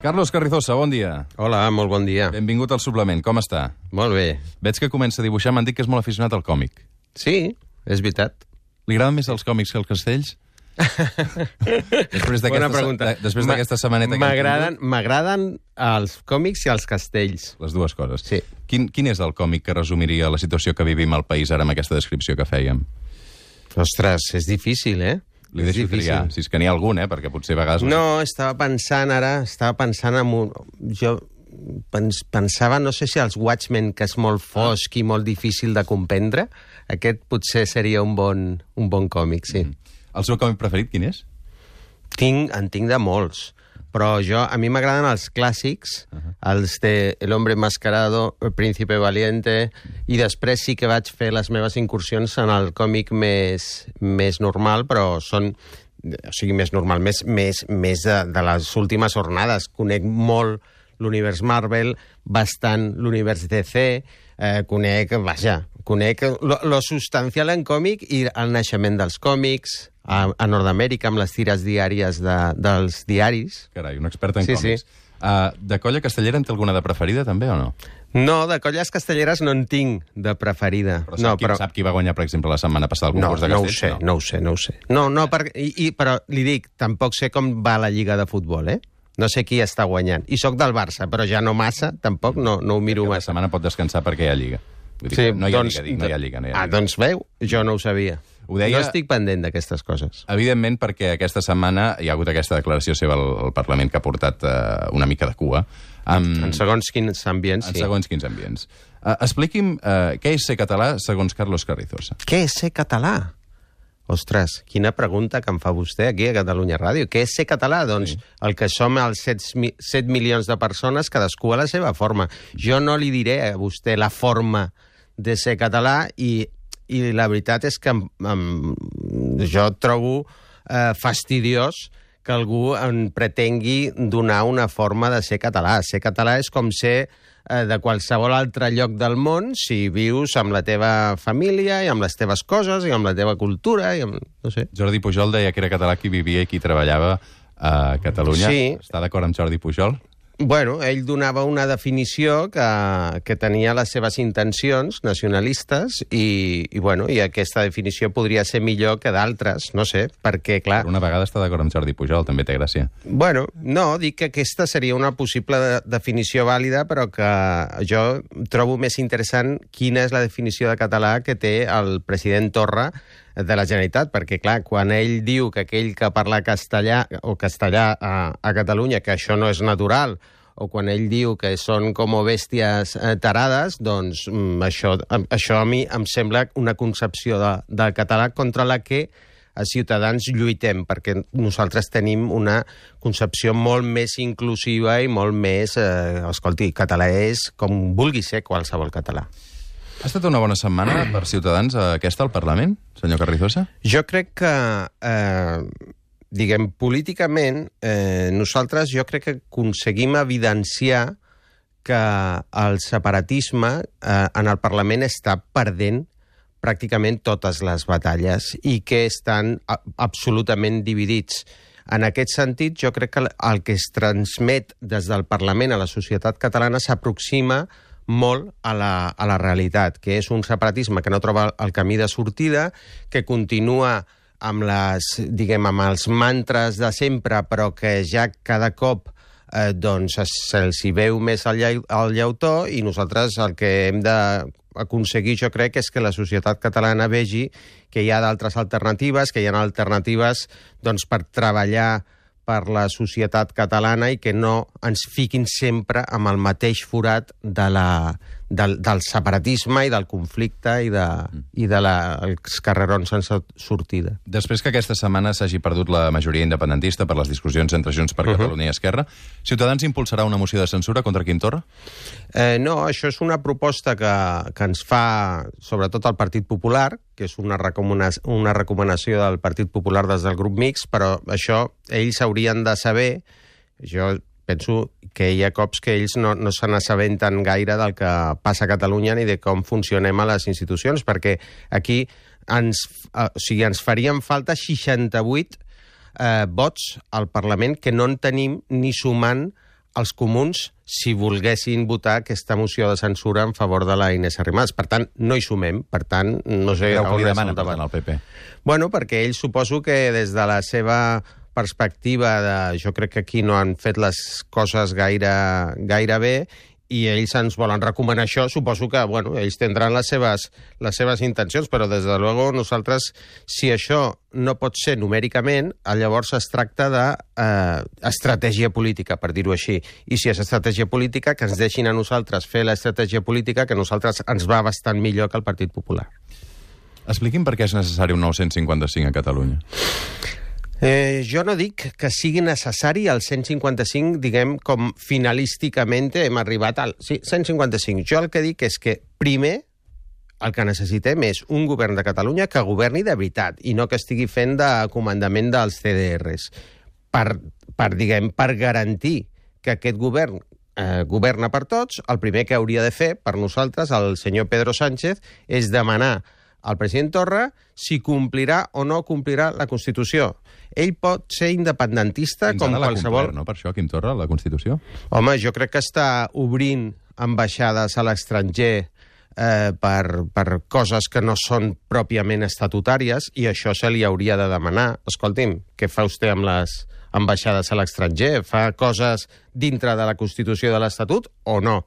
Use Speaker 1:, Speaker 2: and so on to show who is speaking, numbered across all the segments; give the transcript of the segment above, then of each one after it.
Speaker 1: Carlos Carrizosa, bon dia.
Speaker 2: Hola, molt bon dia.
Speaker 1: Benvingut al suplement. Com està?
Speaker 2: Molt bé.
Speaker 1: Veig que comença a dibuixar. M'han dit que és molt aficionat al còmic.
Speaker 2: Sí, és veritat.
Speaker 1: Li agraden més els còmics que els castells? després
Speaker 2: Bona pregunta.
Speaker 1: de- després d'aquesta setmaneta que hem
Speaker 2: M'agraden m'agraden els còmics i els castells.
Speaker 1: tingut, les dues coses.
Speaker 2: Sí.
Speaker 1: Quin, quin és el còmic que resumiria la situació que vivim al país ara amb aquesta descripció que fèiem?
Speaker 2: Ostres, és difícil, eh?
Speaker 1: Li deixo triar, si és que n'hi ha algun, eh? Perquè potser a vegades...
Speaker 2: No, estava pensant ara, estava pensant en un... Jo pens, pensava, no sé si els Watchmen, que és molt fosc i molt difícil de comprendre, aquest potser seria un bon, un bon còmic, sí.
Speaker 1: El seu còmic preferit quin és?
Speaker 2: Tinc, en tinc de molts, però jo, a mi m'agraden els clàssics, uh -huh. els de El hombre enmascarado, El príncipe valiente, i després sí que vaig fer les meves incursions en el còmic més, més normal, però són o sigui, més normal, més, més, més de, de les últimes jornades. Conec molt l'univers Marvel, bastant l'univers DC, eh, conec, vaja, conec lo, lo substancial en còmic i el naixement dels còmics, a, a Nord-Amèrica, amb les tires diàries de, dels diaris.
Speaker 1: Carai, un expert en
Speaker 2: Sí,
Speaker 1: còmics. Uh, de colla castellera en té alguna de preferida, també, o no?
Speaker 2: No, de colles castelleres no en tinc de preferida.
Speaker 1: Però sap,
Speaker 2: no,
Speaker 1: qui, sap qui va guanyar, per exemple, la setmana passada el
Speaker 2: No,
Speaker 1: concurs de
Speaker 2: no ho
Speaker 1: castells?
Speaker 2: sé, no ho sé, no ho sé. No, no, per, i, i, però li dic, tampoc sé com va la Lliga de Futbol, eh? No sé qui està guanyant. I sóc del Barça, però ja no massa, tampoc no, no ho miro
Speaker 1: Que la
Speaker 2: massa.
Speaker 1: setmana pot descansar perquè hi ha Lliga. Vull dir, que no hi ha Lliga, dic, no hi ha Lliga. No hi ha
Speaker 2: Ah,
Speaker 1: lliga.
Speaker 2: doncs veu, jo no ho sabia.
Speaker 1: Ho deia-
Speaker 2: No estic pendent d'aquestes coses.
Speaker 1: Evidentment, perquè aquesta setmana hi ha hagut aquesta declaració seva al, al Parlament que ha portat uh, una mica de cua. Um,
Speaker 2: En segons quins ambients,
Speaker 1: en
Speaker 2: sí.
Speaker 1: segons quins ambients. Uh, expliqui'm uh, què és ser català segons Carlos Carrizosa.
Speaker 2: Què és ser català? Ostres, quina pregunta que em fa vostè aquí a Catalunya Ràdio. Què és ser català? Doncs sí. el que som els 7, mi- 7 milions de persones, cadascú a la seva forma. Jo no li diré a vostè la forma de ser català i, i la veritat és que em, em, jo trobo eh, fastidiós que algú en pretengui donar una forma de ser català. Ser català és com ser de qualsevol altre lloc del món si vius amb la teva família i amb les teves coses i amb la teva cultura i amb... no sé.
Speaker 1: Jordi Pujol deia que era català qui vivia i qui treballava a Catalunya.
Speaker 2: Sí.
Speaker 1: Està d'acord amb Jordi Pujol?
Speaker 2: Bueno, ell donava una definició que, que tenia les seves intencions nacionalistes i, i, bueno, i aquesta definició podria ser millor que d'altres, no sé, perquè, clar...
Speaker 1: Per una vegada està d'acord amb Jordi Pujol, també té gràcia.
Speaker 2: Bueno, no, dic que aquesta seria una possible de definició vàlida, però que jo trobo més interessant quina és la definició de català que té el president Torra de la Generalitat, perquè, clar, quan ell diu que aquell que parla castellà o castellà a, a Catalunya, que això no és natural, o quan ell diu que són com bèsties eh, tarades, doncs mm, això, això a mi em sembla una concepció de, del català contra la que a Ciutadans lluitem, perquè nosaltres tenim una concepció molt més inclusiva i molt més... Eh, escolti, català és com vulgui ser qualsevol català.
Speaker 1: Ha estat una bona setmana per Ciutadans eh, aquesta al Parlament, senyor Carrizosa?
Speaker 2: Jo crec que, eh, diguem, políticament, eh, nosaltres jo crec que aconseguim evidenciar que el separatisme eh, en el Parlament està perdent pràcticament totes les batalles i que estan a, absolutament dividits. En aquest sentit, jo crec que el- el que es transmet des del Parlament a la societat catalana s'aproxima molt a la, a la realitat, que és un separatisme que no troba el camí de sortida, que continua amb, les, diguem, amb els mantres de sempre, però que ja cada cop eh, doncs se'ls hi veu més al, llau, al i nosaltres el que hem d'aconseguir, jo crec, és que la societat catalana vegi que hi ha d'altres alternatives, que hi ha alternatives doncs, per treballar per la societat catalana i que no ens fiquin sempre amb el mateix forat de la, del, del separatisme i del conflicte i de, i de la, els carrerons sense sortida.
Speaker 1: Després que aquesta setmana s'hagi perdut la majoria independentista per les discussions entre Junts per Catalunya i Esquerra, Ciutadans impulsarà una moció de censura contra Quim Torra?
Speaker 2: Eh, no, això és una proposta que, que ens fa sobretot el Partit Popular, que és una, recomana una recomanació del Partit Popular des del grup mix, però això ells haurien de saber, jo penso que hi ha cops que ells no, no se n'assabenten gaire del que passa a Catalunya ni de com funcionem a les institucions, perquè aquí ens, eh, o sigui, ens farien falta 68 eh, vots al Parlament que no en tenim ni sumant els comuns si volguessin votar aquesta moció de censura en favor de la Inés Arrimadas. Per tant, no hi sumem. Per tant, no sé...
Speaker 1: Que
Speaker 2: on
Speaker 1: li demanen, per
Speaker 2: debat.
Speaker 1: tant, al PP?
Speaker 2: Bueno, perquè ells suposo que des de la seva perspectiva de... Jo crec que aquí no han fet les coses gaire, gaire bé i ells ens volen recomanar això, suposo que, bueno, ells tindran les seves, les seves intencions, però des de luego nosaltres, si això no pot ser numèricament, llavors es tracta de eh, política, per dir-ho així. I si és estratègia política, que ens deixin a nosaltres fer l'estratègia política, que nosaltres ens va bastant millor que el Partit Popular.
Speaker 1: Expliqui'm per què és necessari un 955 a Catalunya.
Speaker 2: Eh, jo no dic que sigui necessari el 155, diguem, com finalísticament hem arribat al... Sí, 155. Jo el que dic és que, primer, el que necessitem és un govern de Catalunya que governi de veritat i no que estigui fent de comandament dels CDRs. Per, per diguem, per garantir que aquest govern eh, governa per tots, el primer que hauria de fer, per nosaltres, el senyor Pedro Sánchez, és demanar al president Torra si complirà o no complirà la Constitució. Ell pot ser independentista
Speaker 1: Fins
Speaker 2: com qualsevol...
Speaker 1: complert, no? Per això, Quim Torra, la Constitució?
Speaker 2: Home, jo crec que està obrint ambaixades a l'estranger eh, per, per coses que no són pròpiament estatutàries i això se li hauria de demanar. Escolti'm, què fa vostè amb les ambaixades a l'estranger? Fa coses dintre de la Constitució de l'Estatut o no?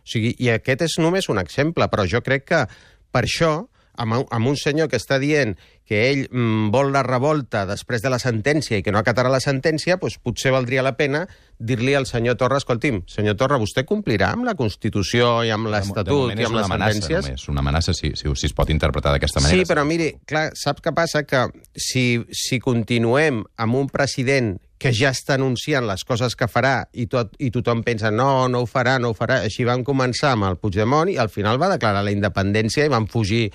Speaker 2: O sigui, I aquest és només un exemple, però jo crec que per això amb, amb un senyor que està dient que ell mm, vol la revolta després de la sentència i que no acatarà la sentència, doncs potser valdria la pena dir-li al senyor Torra, escolti'm, senyor Torra, vostè complirà amb la Constitució i amb l'Estatut i
Speaker 1: és
Speaker 2: amb les
Speaker 1: amenaça,
Speaker 2: sentències?
Speaker 1: només. Una amenaça, si, si, si es pot interpretar d'aquesta manera.
Speaker 2: Sí, però miri, clar, saps què passa? Que si, si continuem amb un president que ja està anunciant les coses que farà i, tot, i tothom pensa no, no ho farà, no ho farà. Així van començar amb el Puigdemont i al final va declarar la independència i van fugir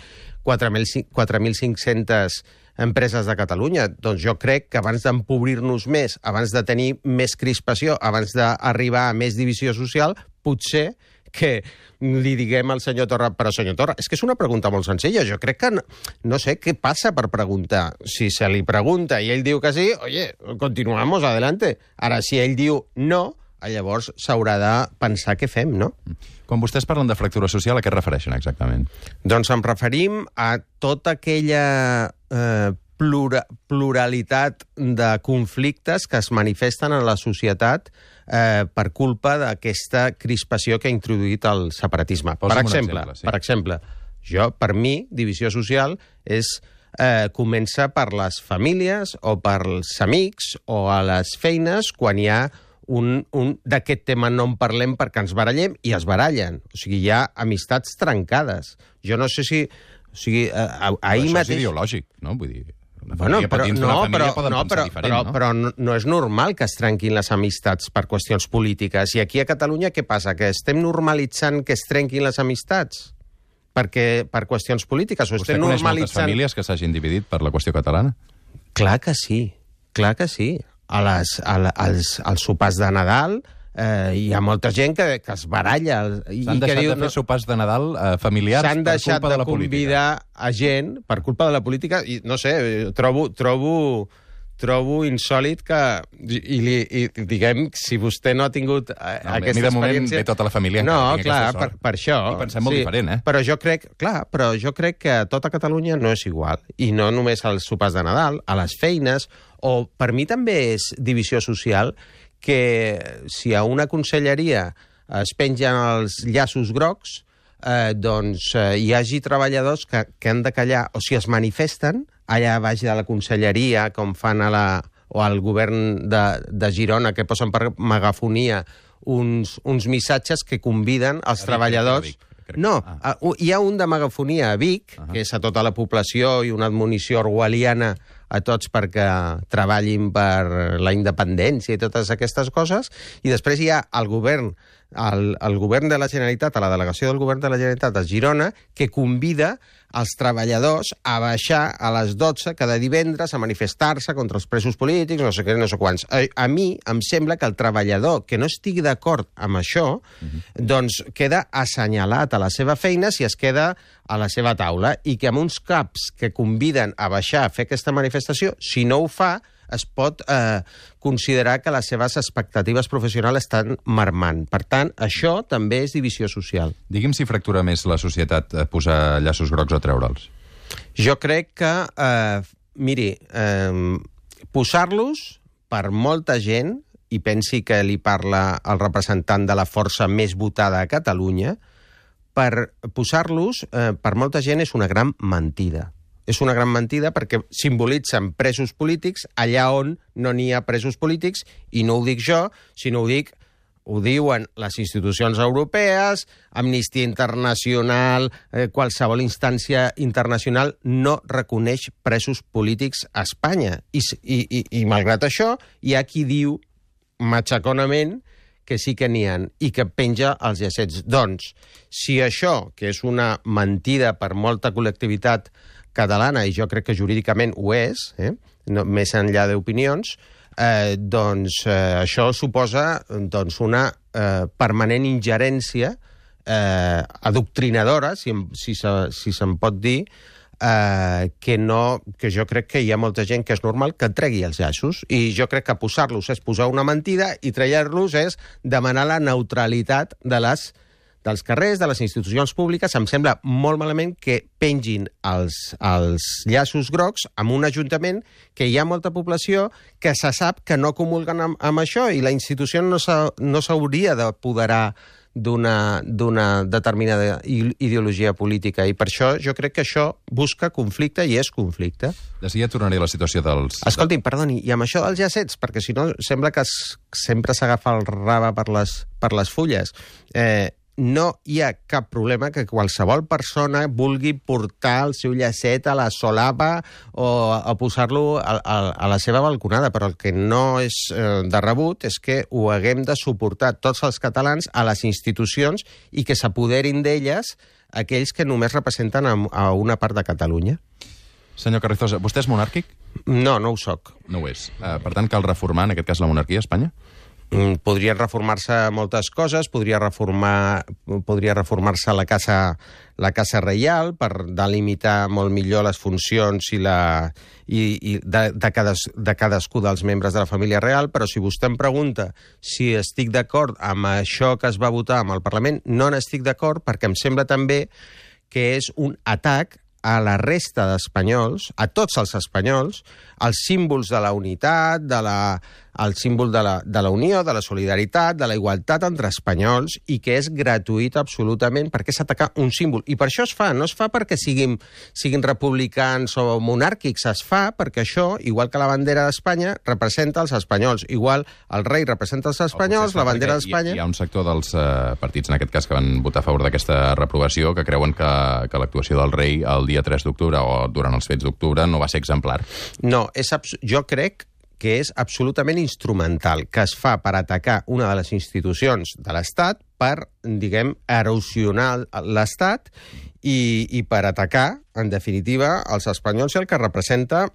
Speaker 2: 4.500 4.500 empreses de Catalunya. Doncs jo crec que abans d'empobrir-nos més, abans de tenir més crispació, abans d'arribar a més divisió social, potser que li diguem al senyor Torra, però senyor Torra, és que és una pregunta molt senzilla. Jo crec que no, no sé què passa per preguntar. Si se li pregunta i ell diu que sí, oye, continuamos, adelante. Ara, si ell diu no, llavors s'haurà de pensar què fem, no?
Speaker 1: Quan vostès parlen de fractura social, a què es refereixen exactament?
Speaker 2: Doncs em referim a tota aquella eh, plura, pluralitat de conflictes que es manifesten en la societat eh, per culpa d'aquesta crispació que ha introduït el separatisme.
Speaker 1: Posa'm
Speaker 2: per exemple,
Speaker 1: exemple, sí.
Speaker 2: per exemple, jo, per mi, divisió social és eh, comença per les famílies o pels amics o a les feines quan hi ha un, un d'aquest tema no en parlem perquè ens barallem i es barallen. O sigui, hi ha amistats trencades. Jo no sé si... O sigui, eh,
Speaker 1: Però
Speaker 2: ahir
Speaker 1: això
Speaker 2: mateix...
Speaker 1: és ideològic, no? Vull dir, una
Speaker 2: Bueno, però,
Speaker 1: dins
Speaker 2: no, però,
Speaker 1: poden
Speaker 2: no, però,
Speaker 1: diferent,
Speaker 2: però,
Speaker 1: no?
Speaker 2: però no, no és normal que es trenquin les amistats per qüestions polítiques. I aquí a Catalunya què passa? Que estem normalitzant que es trenquin les amistats? Perquè, per qüestions polítiques? O
Speaker 1: Vostè
Speaker 2: estem
Speaker 1: coneix moltes
Speaker 2: normalitzant...
Speaker 1: famílies que s'hagin dividit per la qüestió catalana?
Speaker 2: Clar que sí, clar que sí. A les, a, la- als, als sopars de Nadal eh, hi ha molta gent que, que es baralla i,
Speaker 1: S'han
Speaker 2: i que
Speaker 1: deixat
Speaker 2: diu...
Speaker 1: de fer sopars de Nadal eh, familiars
Speaker 2: S'han
Speaker 1: per
Speaker 2: deixat
Speaker 1: culpa de,
Speaker 2: de,
Speaker 1: la política.
Speaker 2: convidar a gent per culpa de la política i no sé, trobo, trobo, trobo insòlid que i, li, i diguem, si vostè no ha tingut eh,
Speaker 1: No, a mi
Speaker 2: aquesta
Speaker 1: de moment
Speaker 2: experiència...
Speaker 1: ve tota la família
Speaker 2: No, clar,
Speaker 1: aquesta
Speaker 2: per, per això.
Speaker 1: I pensem molt diferent, eh?
Speaker 2: Però jo crec, clar, però jo crec que tota Catalunya no és igual. I no només als sopars de Nadal, a les feines, o per mi també és divisió social que si a una conselleria es pengen els llaços grocs, eh, doncs eh, hi hagi treballadors que, que han de callar, o si es manifesten allà baix de la conselleria, com fan a la, o al govern de, de Girona, que posen per megafonia uns, uns missatges que conviden els treballadors...
Speaker 1: crec.
Speaker 2: No, ah. hi ha un de megafonia a Vic,
Speaker 1: Ah.
Speaker 2: que és a tota la població i una admonició orwelliana a tots perquè treballin per la independència i totes aquestes coses, i després hi ha el govern, el, el govern de la Generalitat, a la delegació del govern de la Generalitat a Girona, que convida els treballadors a baixar a les 12 cada divendres a manifestar-se contra els presos polítics, no sé què, no sé quants. A, a mi em sembla que el treballador que no estigui d'acord amb això, doncs queda assenyalat a la seva feina si es queda a la seva taula i que amb uns caps que conviden a baixar a fer aquesta manifestació, si no ho fa, es pot eh, considerar que les seves expectatives professionals estan marmant. Per tant, això també és divisió social.
Speaker 1: Digui'm si fractura més la societat eh, posar llaços grocs o treure'ls.
Speaker 2: Jo crec que, eh, miri, eh, posar-los per molta gent, i pensi que li parla el representant de la força més votada a Catalunya, per posar-los, eh, per molta gent, és una gran mentida. És una gran mentida perquè simbolitzen presos polítics allà on no n'hi ha presos polítics, i no ho dic jo, sinó ho dic ho diuen les institucions europees, Amnistia Internacional, eh, qualsevol instància internacional no reconeix presos polítics a Espanya. I, i, i, i malgrat això, hi ha qui diu matxaconament que sí que n'hi ha i que penja els llacets. Doncs, si això, que és una mentida per molta col·lectivitat catalana, i jo crec que jurídicament ho és, eh? no, més enllà d'opinions, eh, doncs eh, això suposa doncs, una eh, permanent ingerència eh, adoctrinadora, si, si, se, si se'n pot dir, eh, que, no, que jo crec que hi ha molta gent que és normal que tregui els llaços i jo crec que posar-los és posar una mentida i treure-los és demanar la neutralitat de les dels carrers, de les institucions públiques, em sembla molt malament que pengin els, els llaços grocs amb un ajuntament que hi ha molta població que se sap que no comulguen amb, amb això i la institució no s'hauria no d'apoderar d'una determinada ideologia política i per això jo crec que això busca conflicte i és conflicte.
Speaker 1: De seguida tornaré a la situació dels...
Speaker 2: Escolti'm, perdoni, i amb això dels jacets, perquè si no sembla que es, sempre s'agafa el raba per les, per les fulles. Eh, no hi ha cap problema que qualsevol persona vulgui portar el seu llacet a la solapa o a posar-lo a, a, a la seva balconada, però el que no és eh, de rebut és que ho haguem de suportar tots els catalans a les institucions i que s'apoderin d'elles aquells que només representen a, a una part de Catalunya.
Speaker 1: Senyor Carrizosa, vostè és monàrquic?
Speaker 2: No, no ho sóc.
Speaker 1: No ho és. Uh, per tant, cal reformar, en aquest cas, la monarquia a Espanya?
Speaker 2: Mm, podrien reformar-se moltes coses, podria reformar podria reformar-se la casa la casa reial per delimitar molt millor les funcions i la i, i de, de, cades, de cadascú dels membres de la família real, però si vostè em pregunta si estic d'acord amb això que es va votar amb el Parlament, no n'estic d'acord perquè em sembla també que és un atac a la resta d'espanyols, a tots els espanyols, els símbols de la unitat, de la, el símbol de la, de la unió, de la solidaritat, de la igualtat entre espanyols i que és gratuït absolutament perquè s'ataca un símbol. I per això es fa, no es fa perquè siguin, siguin republicans o monàrquics, es fa perquè això, igual que la bandera d'Espanya, representa els espanyols. Igual el rei representa els espanyols, la bandera d'Espanya...
Speaker 1: Hi, hi ha un sector dels uh, partits, en aquest cas, que van votar a favor d'aquesta reprovació, que creuen que, que l'actuació del rei el dia 3 d'octubre o durant els fets d'octubre no va ser exemplar.
Speaker 2: No, és jo crec que és absolutament instrumental, que es fa per atacar una de les institucions de l'Estat per, diguem, erosionar l'Estat i, i per atacar, en definitiva, els espanyols i el que representa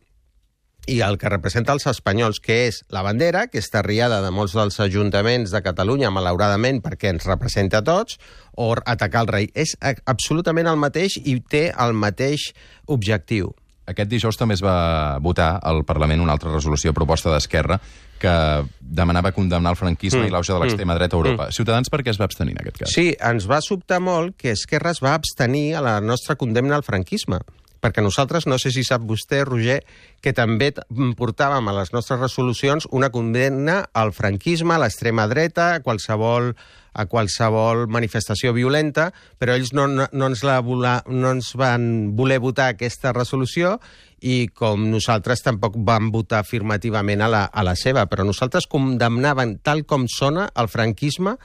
Speaker 2: i el que representa els espanyols, que és la bandera, que està riada de molts dels ajuntaments de Catalunya, malauradament, perquè ens representa a tots, o atacar el rei. És absolutament el mateix i té el mateix objectiu.
Speaker 1: Aquest dijous també es va votar al Parlament una altra resolució proposta d'Esquerra que demanava condemnar el franquisme mm. i l'auge de l'extrema dreta a Europa. Mm. Ciutadans per què es va abstenir en aquest cas?
Speaker 2: Sí, ens va sobtar molt que Esquerra es va abstenir a la nostra condemna al franquisme perquè nosaltres, no sé si sap vostè, Roger, que també portàvem a les nostres resolucions una condemna al franquisme, a l'extrema dreta, a qualsevol a qualsevol manifestació violenta, però ells no, no, no, ens, la vola, no ens van voler votar aquesta resolució i com nosaltres tampoc vam votar afirmativament a la, a la seva, però nosaltres condemnaven tal com sona el franquisme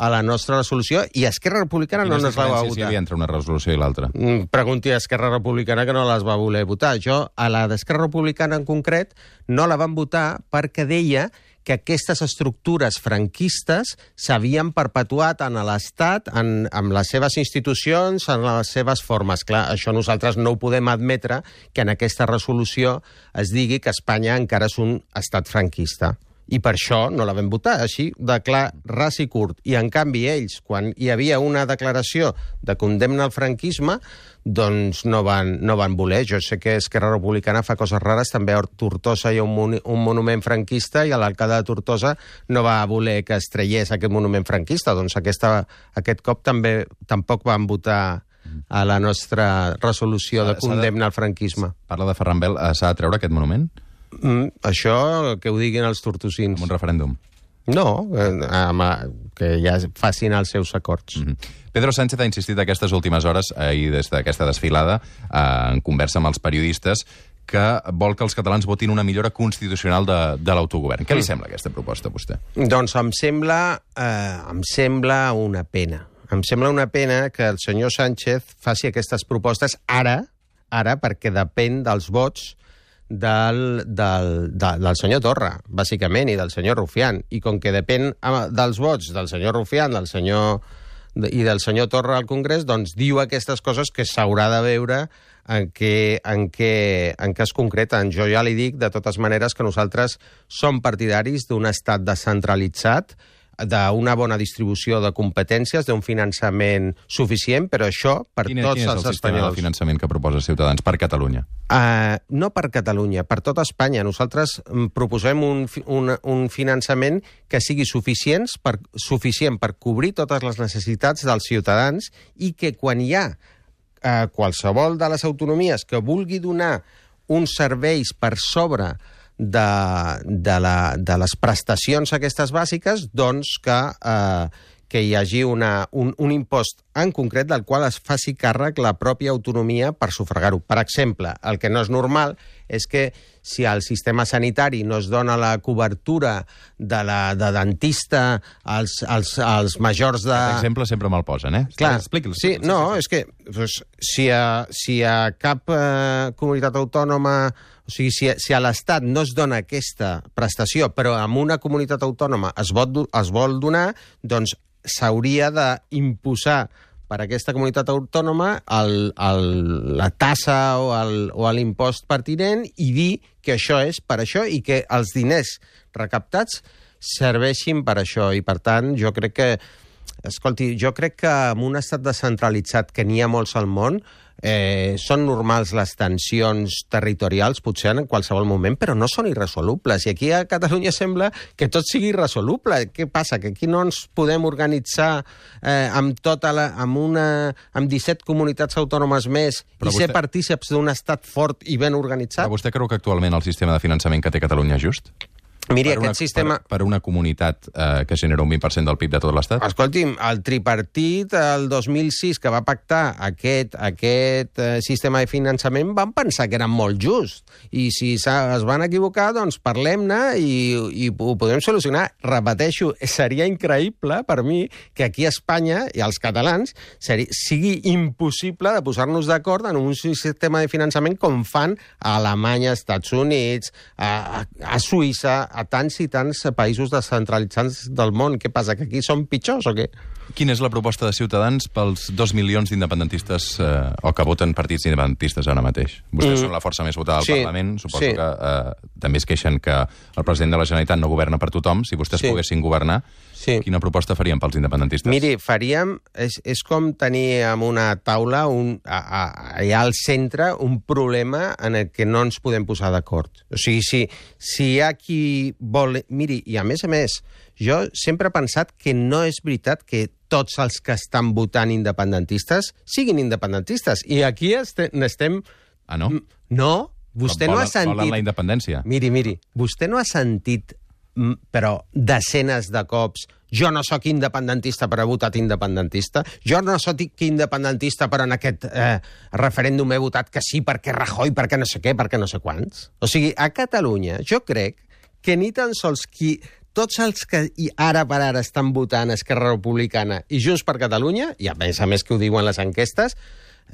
Speaker 2: a la nostra resolució i Esquerra Republicana no ens la va votar.
Speaker 1: Quina hi entre una resolució i l'altra?
Speaker 2: Mm, pregunti a Esquerra Republicana que no les va voler votar. Jo, a la d'Esquerra Republicana en concret, no la van votar perquè deia que aquestes estructures franquistes s'havien perpetuat en l'Estat, en, en les seves institucions, en les seves formes. Clar, això nosaltres no ho podem admetre que en aquesta resolució es digui que Espanya encara és un estat franquista I per això no la vam votar, així de clar, ras i curt. I en canvi ells, quan hi havia una declaració de condemna al franquisme, doncs no van, no van voler. Jo sé que Esquerra Republicana fa coses rares, també a Tortosa hi ha un, mon un monument franquista i l'alcalde de Tortosa no va voler que es traiés aquest monument franquista. Doncs aquesta, aquest cop també tampoc van votar a la nostra resolució de condemna al franquisme.
Speaker 1: Parla de Ferran Bel, eh, s'ha de treure aquest monument?
Speaker 2: Mm, això que ho diguin els tortosins.
Speaker 1: Amb un referèndum?
Speaker 2: No, eh, amb, que ja facin els seus acords. Mm -hmm.
Speaker 1: Pedro Sánchez ha insistit aquestes últimes hores, ahir des d'aquesta desfilada, eh, en conversa amb els periodistes, que vol que els catalans votin una millora constitucional de, de l'autogovern. Què li mm. sembla aquesta proposta a vostè?
Speaker 2: Doncs em sembla, eh, em sembla una pena em sembla una pena que el senyor Sánchez faci aquestes propostes ara, ara perquè depèn dels vots del, del, de, del senyor Torra, bàsicament, i del senyor Rufián. I com que depèn dels vots del senyor Rufián, del senyor i del senyor Torra al Congrés, doncs diu aquestes coses que s'haurà de veure en què, en, què, en què es concreten. Jo ja li dic, de totes maneres, que nosaltres som partidaris d'un estat descentralitzat d'una bona distribució de competències, d'un finançament suficient, però això per
Speaker 1: quin,
Speaker 2: tots
Speaker 1: quin
Speaker 2: els
Speaker 1: el
Speaker 2: espanyols.
Speaker 1: de finançament que proposa Ciutadans per Catalunya?
Speaker 2: Uh, no per Catalunya, per tota Espanya. Nosaltres mm, proposem un, un, un finançament que sigui suficient per, suficient per cobrir totes les necessitats dels ciutadans i que quan hi ha uh, qualsevol de les autonomies que vulgui donar uns serveis per sobre de, de, la, de les prestacions aquestes bàsiques, doncs que, eh, que hi hagi una, un, un impost en concret del qual es faci càrrec la pròpia autonomia per sufragar-ho. Per exemple, el que no és normal és que si al sistema sanitari no es dona la cobertura de, la, de dentista als, als, als majors de...
Speaker 1: Aquest exemple sempre me'l posen, eh?
Speaker 2: Clar, expliqui'l. Sí, no, és que pues, si, a, si a cap eh, comunitat autònoma o sigui, si, si a l'Estat no es dona aquesta prestació, però amb una comunitat autònoma es vol, es vol donar, doncs s'hauria d'imposar per aquesta comunitat autònoma el, el, la tassa o l'impost pertinent i dir que això és per això i que els diners recaptats serveixin per això. I, per tant, jo crec que Escolti, jo crec que en un estat descentralitzat que n'hi ha molts al món, eh, són normals les tensions territorials, potser en qualsevol moment, però no són irresolubles. I aquí a Catalunya sembla que tot sigui irresoluble. Què passa? Que aquí no ens podem organitzar eh, amb, tota la, amb, una, amb 17 comunitats autònomes més però i vostè... ser partíceps d'un estat fort i ben organitzat?
Speaker 1: Però vostè creu que actualment el sistema de finançament que té Catalunya és just?
Speaker 2: Miri,
Speaker 1: per
Speaker 2: aquest
Speaker 1: una,
Speaker 2: sistema...
Speaker 1: Per, per una comunitat eh, que genera un 20% del PIB de tot l'Estat?
Speaker 2: Escolti'm, el tripartit, el 2006, que va pactar aquest, aquest eh, sistema de finançament, van pensar que era molt just. I si es van equivocar, doncs parlem-ne i, i ho podem solucionar. Repeteixo, seria increïble per mi que aquí a Espanya i als catalans seri, sigui impossible de posar-nos d'acord en un sistema de finançament com fan a Alemanya, als Estats Units, a, a, a Suïssa, a tants i tants països descentralitzats del món. Què passa, que aquí són pitjors o què?
Speaker 1: Quina és la proposta de Ciutadans pels dos milions d'independentistes eh, o que voten partits independentistes ara mateix? Vostès mm. són la força més votada al
Speaker 2: sí.
Speaker 1: Parlament. Suposo
Speaker 2: sí.
Speaker 1: que eh, també es queixen que el president de la Generalitat no governa per tothom. Si vostès sí. poguessin governar, sí. quina proposta farien pels independentistes?
Speaker 2: Miri, faríem... És, és com tenir en una taula un, a, a, allà al centre un problema en el que no ens podem posar d'acord. O sigui, si, si hi ha qui vol... Miri, i a més a més, jo sempre he pensat que no és veritat que tots els que estan votant independentistes siguin independentistes. I aquí estem... estem...
Speaker 1: Ah, no?
Speaker 2: No, vostè
Speaker 1: volen,
Speaker 2: no ha sentit...
Speaker 1: Volen la independència.
Speaker 2: Miri, miri, vostè no ha sentit, però desenes de cops jo no sóc independentista però he votat independentista, jo no sóc independentista però en aquest eh, referèndum he votat que sí perquè Rajoy, perquè no sé què, perquè no sé quants. O sigui, a Catalunya jo crec que ni tan sols qui tots els que ara per ara estan votant Esquerra Republicana i Junts per Catalunya, i a més a més que ho diuen les enquestes,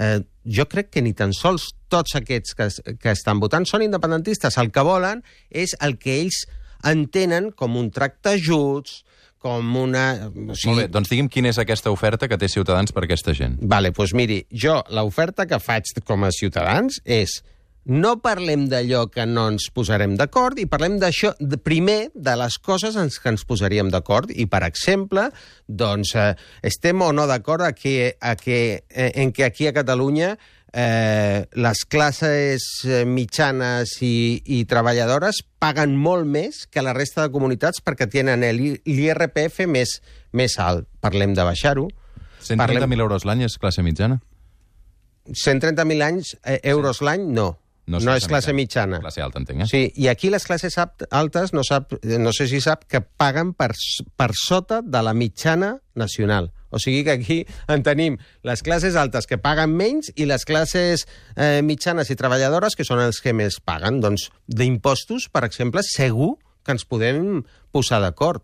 Speaker 2: eh, jo crec que ni tan sols tots aquests que, que estan votant són independentistes. El que volen és el que ells entenen com un tracte just, com una...
Speaker 1: O sigui... Molt bé, doncs digui'm quina és aquesta oferta que té Ciutadans per aquesta gent.
Speaker 2: Vale, doncs miri, jo l'oferta que faig com a Ciutadans és no parlem d'allò que no ens posarem d'acord i parlem d'això, primer, de les coses en què ens posaríem d'acord. I, per exemple, doncs, eh, estem o no d'acord a que, a que, eh, en que aquí a Catalunya eh, les classes eh, mitjanes i, i treballadores paguen molt més que la resta de comunitats perquè tenen l'IRPF més, més alt. Parlem de baixar-ho.
Speaker 1: 130.000
Speaker 2: Parlem-
Speaker 1: euros l'any és classe mitjana?
Speaker 2: 130.000 anys, eh, euros l'any, no. No, no és classe mitjana.
Speaker 1: Classe alta, entenc, eh?
Speaker 2: Sí, i aquí les classes altes, no, sap, no sé si sap, que paguen per, per sota de la mitjana nacional. O sigui que aquí en tenim les classes altes que paguen menys i les classes eh, mitjanes i treballadores que són els que més paguen. Doncs d'impostos, per exemple, segur que ens podem posar d'acord.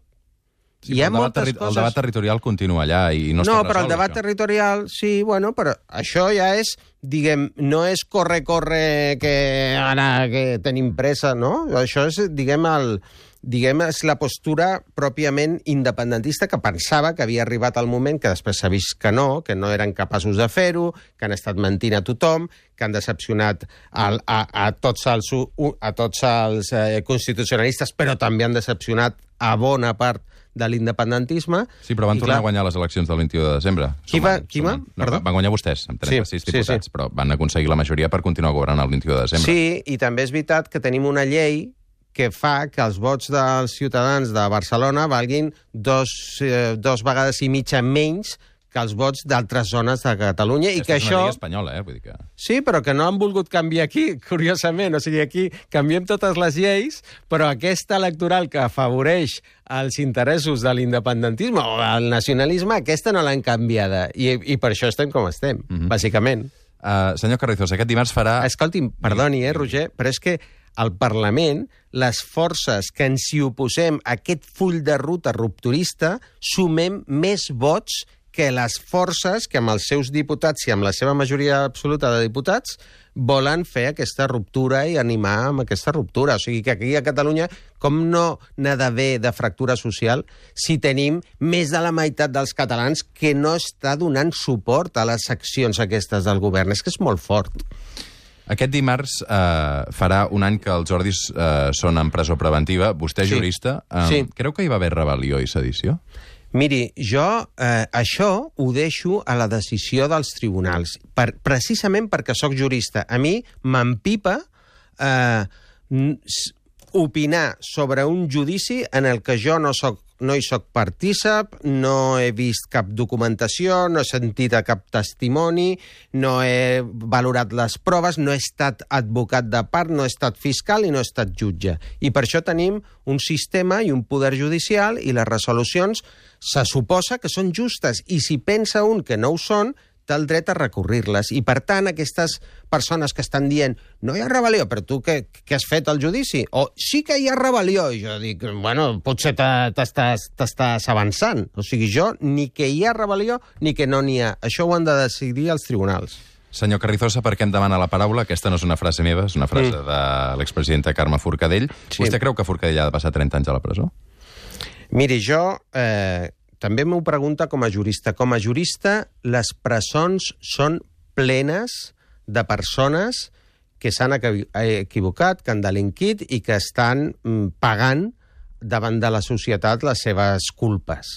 Speaker 1: Sí, però el, debat terri el debat territorial continua allà i no,
Speaker 2: no,
Speaker 1: està
Speaker 2: però el
Speaker 1: resolt,
Speaker 2: debat
Speaker 1: això.
Speaker 2: territorial, sí, bueno, però això ja és, diguem, no és corre, corre, que ara que tenim pressa, no? Això és, diguem, el, diguem, és la postura pròpiament independentista que pensava que havia arribat el moment, que després s'ha vist que no, que no eren capaços de fer-ho, que han estat mentint a tothom, que han decepcionat al, a, a tots els, a tots els eh, constitucionalistes, però també han decepcionat a bona part de l'independentisme.
Speaker 1: Sí, però van
Speaker 2: I,
Speaker 1: tornar
Speaker 2: clar,
Speaker 1: a guanyar les eleccions del 21 de desembre.
Speaker 2: Qui va-
Speaker 1: Sumant,
Speaker 2: qui va?
Speaker 1: sumant. No,
Speaker 2: Perdó?
Speaker 1: van guanyar vostès, amb 36
Speaker 2: Sí, sí,
Speaker 1: diputats,
Speaker 2: sí.
Speaker 1: però van aconseguir la majoria per continuar governant el 21 de desembre.
Speaker 2: Sí, i també és veritat que tenim una llei que fa que els vots dels ciutadans de Barcelona valguin dos, eh, dos vegades i mitja menys que els vots d'altres zones de Catalunya i
Speaker 1: Aquesta
Speaker 2: que
Speaker 1: és
Speaker 2: això...
Speaker 1: llei espanyola, eh? Vull dir que...
Speaker 2: Sí, però que no han volgut canviar aquí, curiosament. O sigui, aquí canviem totes les lleis, però aquesta electoral que afavoreix els interessos de l'independentisme o del nacionalisme, aquesta no l'han canviada. I, I per això estem com estem, bàsicament.
Speaker 1: Uh, senyor Carrizos, aquest dimarts farà...
Speaker 2: Escolti'm, perdoni, eh, Roger, però és que al Parlament, les forces que ens hi oposem a aquest full de ruta rupturista, sumem més vots que les forces que amb els seus diputats i amb la seva majoria absoluta de diputats volen fer aquesta ruptura i animar amb aquesta ruptura. O sigui que aquí a Catalunya, com no n'ha d'haver de fractura social si tenim més de la meitat dels catalans que no està donant suport a les accions aquestes del govern? És que és molt fort.
Speaker 1: Aquest dimarts eh, farà un any que els ordis eh, són en presó preventiva. Vostè,
Speaker 2: Sí.
Speaker 1: jurista, eh,
Speaker 2: Sí.
Speaker 1: creu que hi va haver rebel·lió i sedició?
Speaker 2: Miri, jo eh, això ho deixo a la decisió dels tribunals, per, precisament perquè sóc jurista. A mi m'empipa eh, opinar sobre un judici en el que jo no soc no hi soc partícip, no he vist cap documentació, no he sentit cap testimoni, no he valorat les proves, no he estat advocat de part, no he estat fiscal i no he estat jutge. I per això tenim un sistema i un poder judicial i les resolucions se suposa que són justes i si pensa un que no ho són, té el dret a recurrir-les. I, per tant, aquestes persones que estan dient no hi ha rebel·lió, però tu què, què has fet al judici? O sí que hi ha rebel·lió. I jo dic, bueno, potser t'estàs avançant. O sigui, jo ni que hi ha rebel·lió ni que no n'hi ha. Això ho han de decidir els tribunals.
Speaker 1: Senyor Carrizosa, per què em demana la paraula? Aquesta no és una frase meva, és una frase mm. de l'expresidenta Carme Forcadell.
Speaker 2: Sí.
Speaker 1: Vostè creu que Forcadell ha de passar 30 anys a la presó?
Speaker 2: Miri, jo eh, també m'ho pregunta com a jurista. Com a jurista, les presons són plenes de persones que s'han equi- equivocat, que han delinquit i que estan mm, pagant davant de la societat les seves culpes.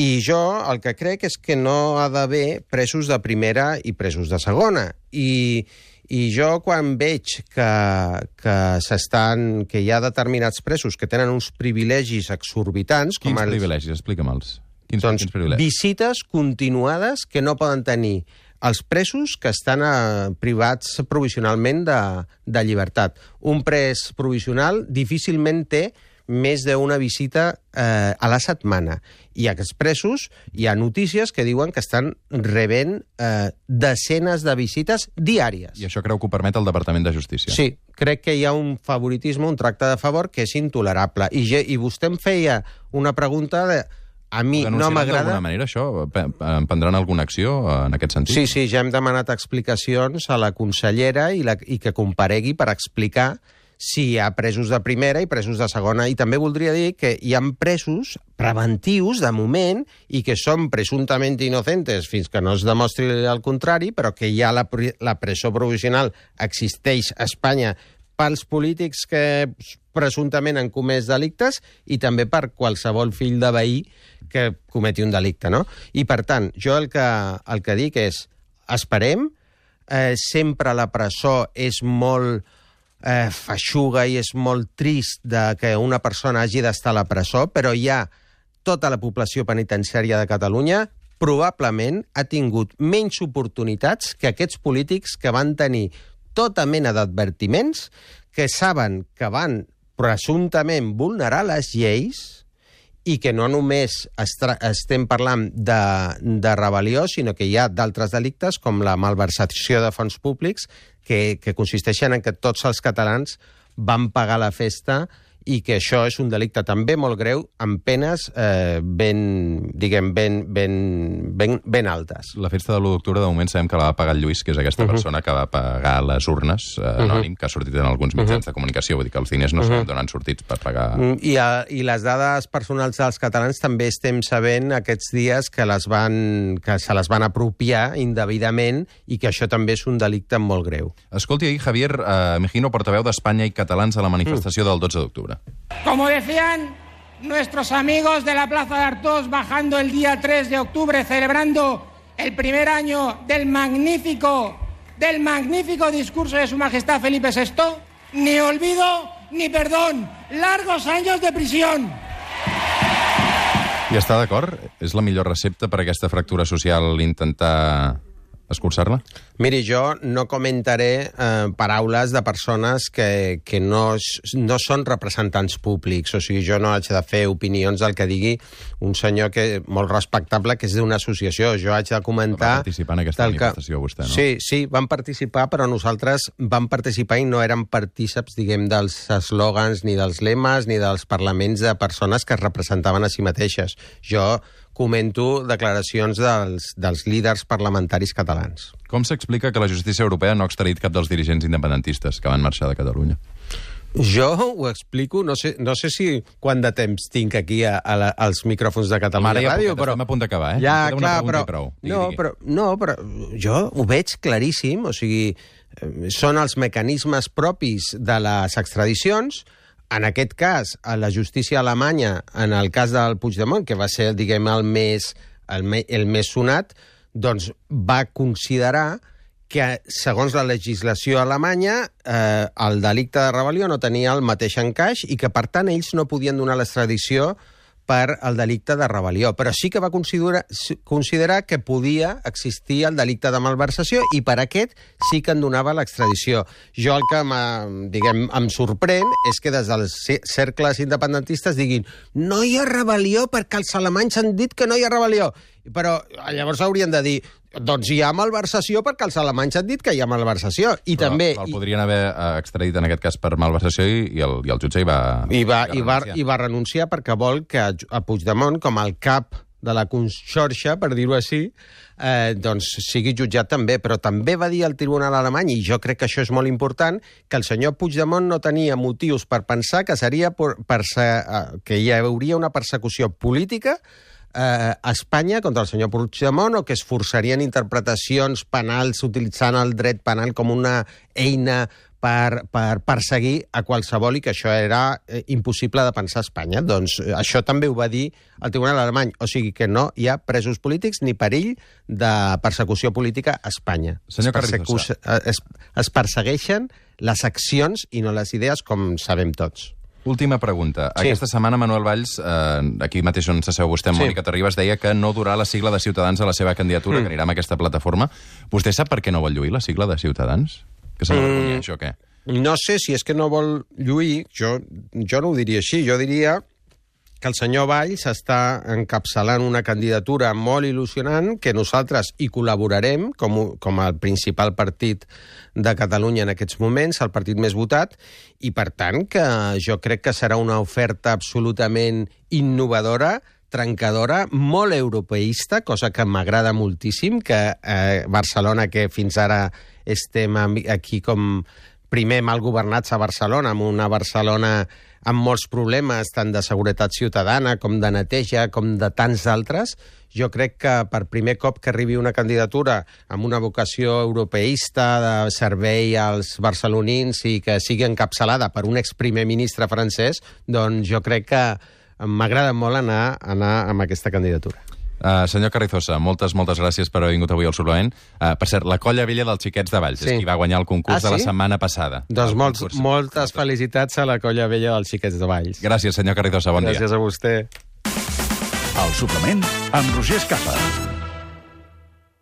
Speaker 2: I jo el que crec és que no ha d'haver presos de primera i presos de segona. I, i jo quan veig que, que s'estan que hi ha determinats presos que tenen uns privilegis exorbitants...
Speaker 1: Quins
Speaker 2: com els,
Speaker 1: privilegis? Explica'm'ls. Quins,
Speaker 2: doncs,
Speaker 1: quins privilegis?
Speaker 2: visites continuades que no poden tenir els presos que estan eh, privats provisionalment de, de llibertat. Un pres provisional difícilment té més d'una visita eh, a la setmana. I aquests presos, hi ha notícies que diuen que estan rebent eh, desenes de visites diàries.
Speaker 1: I això creu que ho permet el Departament de Justícia?
Speaker 2: Sí, crec que hi ha un favoritisme, un tracte de favor que és intolerable. I, i vostè em feia una pregunta de... A mi no m'agrada...
Speaker 1: d'alguna manera, això? Emprendran alguna acció eh, en aquest sentit?
Speaker 2: Sí, sí, ja hem demanat explicacions a la consellera i, la, i que comparegui per explicar si hi ha presos de primera i presos de segona. I també voldria dir que hi ha presos preventius, de moment, i que són presumptament inocentes fins que no es demostri el contrari, però que ja la, la presó provisional existeix a Espanya pels polítics que presumptament han comès delictes i també per qualsevol fill de veí que cometi un delicte, no? I, per tant, jo el que, el que dic és esperem, eh, sempre la presó és molt eh, feixuga i és molt trist de que una persona hagi d'estar a la presó, però hi ha tota la població penitenciària de Catalunya probablement ha tingut menys oportunitats que aquests polítics que van tenir tota mena d'advertiments que saben que van presumptament vulnerar les lleis i que no només estem parlant de, de rebel·lió, sinó que hi ha d'altres delictes, com la malversació de fons públics, que, que consisteixen en que tots els catalans van pagar la festa i que això és un delicte també molt greu amb penes eh, ben, diguem, ben, ben, ben, ben altes.
Speaker 1: La festa de l'1 d'octubre, de moment, sabem que la va pagar el Lluís, que és aquesta uh mhm. -huh. persona que va pagar les urnes, eh, mhm. anònim, uh -huh. que ha sortit en alguns mitjans uh mhm. -huh. de comunicació. Vull dir que els diners no uh -huh. sabem d'on han sortit per pagar...
Speaker 2: Mm, I, a, I les dades personals dels catalans també estem sabent aquests dies que, les van, que se les van apropiar indebidament i que això també és un delicte molt greu.
Speaker 1: Escolti, ahir Javier eh, Mejino, portaveu d'Espanya i catalans a la manifestació uh -huh. del 12 d'octubre.
Speaker 3: Como decían nuestros amigos de la Plaza de Artós bajando el día 3 de octubre celebrando el primer año del magnífico del magnífico discurso de Su Majestad Felipe VI, ni olvido ni perdón, largos años de prisión.
Speaker 1: I està d'acord? És la millor recepta per aquesta fractura social intentar escurçar-la?
Speaker 2: Miri, jo no comentaré eh, paraules de persones que, que no, no són representants públics. O sigui, jo no haig de fer opinions del que digui un senyor que molt respectable que és d'una associació. Jo haig de comentar...
Speaker 1: Va participar en aquesta manifestació, que... vostè, no?
Speaker 2: Sí, sí, van participar, però nosaltres vam participar i no érem partíceps, diguem, dels eslògans, ni dels lemes, ni dels parlaments de persones que es representaven a si mateixes. Jo comento declaracions dels, dels líders parlamentaris catalans.
Speaker 1: Com s'explica que la justícia europea no ha extradit cap dels dirigents independentistes que van marxar de Catalunya?
Speaker 2: Jo ho explico, no sé, no sé si quant de temps tinc aquí a, a la, als micròfons de Catalunya
Speaker 1: ja
Speaker 2: Ràdio,
Speaker 1: però... Estem a punt d'acabar, eh?
Speaker 2: Ja, clar, però, digui, no, digui. però... No, però jo ho veig claríssim, o sigui, eh, són els mecanismes propis de les extradicions, en aquest cas, a la justícia alemanya, en el cas del Puigdemont, que va ser, diguem, el més, el, me, el més sonat, doncs va considerar que, segons la legislació alemanya, eh, el delicte de rebel·lió no tenia el mateix encaix i que, per tant, ells no podien donar l'extradició per al delicte de rebel·lió, però sí que va considerar, considerar que podia existir el delicte de malversació i per aquest sí que en donava l'extradició. Jo el que diguem, em sorprèn és que des dels cercles independentistes diguin no hi ha rebel·lió perquè els alemanys han dit que no hi ha rebel·lió. Però llavors haurien de dir doncs hi ha malversació perquè els alemanys han dit que hi ha malversació. I
Speaker 1: Però
Speaker 2: també...
Speaker 1: El podrien haver eh, extradit en aquest cas per malversació i, i, el, i el jutge hi va...
Speaker 2: I va, i, va, i va renunciar perquè vol que a Puigdemont, com el cap de la Conxorxa, per dir-ho així, eh, doncs sigui jutjat també. Però també va dir al Tribunal Alemany, i jo crec que això és molt important, que el senyor Puigdemont no tenia motius per pensar que, seria per, per, eh, que hi hauria una persecució política eh, a Espanya contra el senyor Puigdemont o que es forçarien interpretacions penals utilitzant el dret penal com una eina per, per perseguir a qualsevol i que això era eh, impossible de pensar a Espanya. Doncs eh, això també ho va dir el Tribunal Alemany. O sigui que no hi ha presos polítics ni perill de persecució política a Espanya.
Speaker 1: Senyor es,
Speaker 2: es, es persegueixen les accions i no les idees, com sabem tots.
Speaker 1: Última pregunta. Sí. Aquesta setmana Manuel Valls, eh, aquí mateix on s'asseu vostè, sí. Mònica Terribas, deia que no durà la sigla de Ciutadans a la seva candidatura, mm. que anirà amb aquesta plataforma. Vostè sap per què no vol lluir la sigla de Ciutadans? Que se mm. o què?
Speaker 2: No sé si és que no vol lluir, jo, jo no ho diria així, jo diria que el senyor Valls està encapçalant una candidatura molt il·lusionant que nosaltres hi col·laborarem com, com el principal partit de Catalunya en aquests moments, el partit més votat, i per tant que jo crec que serà una oferta absolutament innovadora, trencadora, molt europeista, cosa que m'agrada moltíssim, que eh, Barcelona, que fins ara estem aquí com primer mal governats a Barcelona, amb una Barcelona amb molts problemes, tant de seguretat ciutadana com de neteja, com de tants altres, jo crec que per primer cop que arribi una candidatura amb una vocació europeista de servei als barcelonins i que sigui encapçalada per un exprimer ministre francès, doncs jo crec que m'agrada molt anar, anar amb aquesta candidatura.
Speaker 1: Uh, senyor Carrizosa, moltes, moltes gràcies per haver vingut avui al suplement. Uh, per cert, la colla vella dels xiquets de Valls sí. és qui va guanyar el concurs
Speaker 2: Ah,
Speaker 1: de la
Speaker 2: sí?
Speaker 1: setmana passada.
Speaker 2: Doncs molts,
Speaker 1: concurs.
Speaker 2: moltes felicitats a la colla vella dels xiquets de Valls.
Speaker 1: Gràcies, senyor Carrizosa, bon dia.
Speaker 2: Gràcies a vostè.
Speaker 4: El suplement amb Roger Escapa.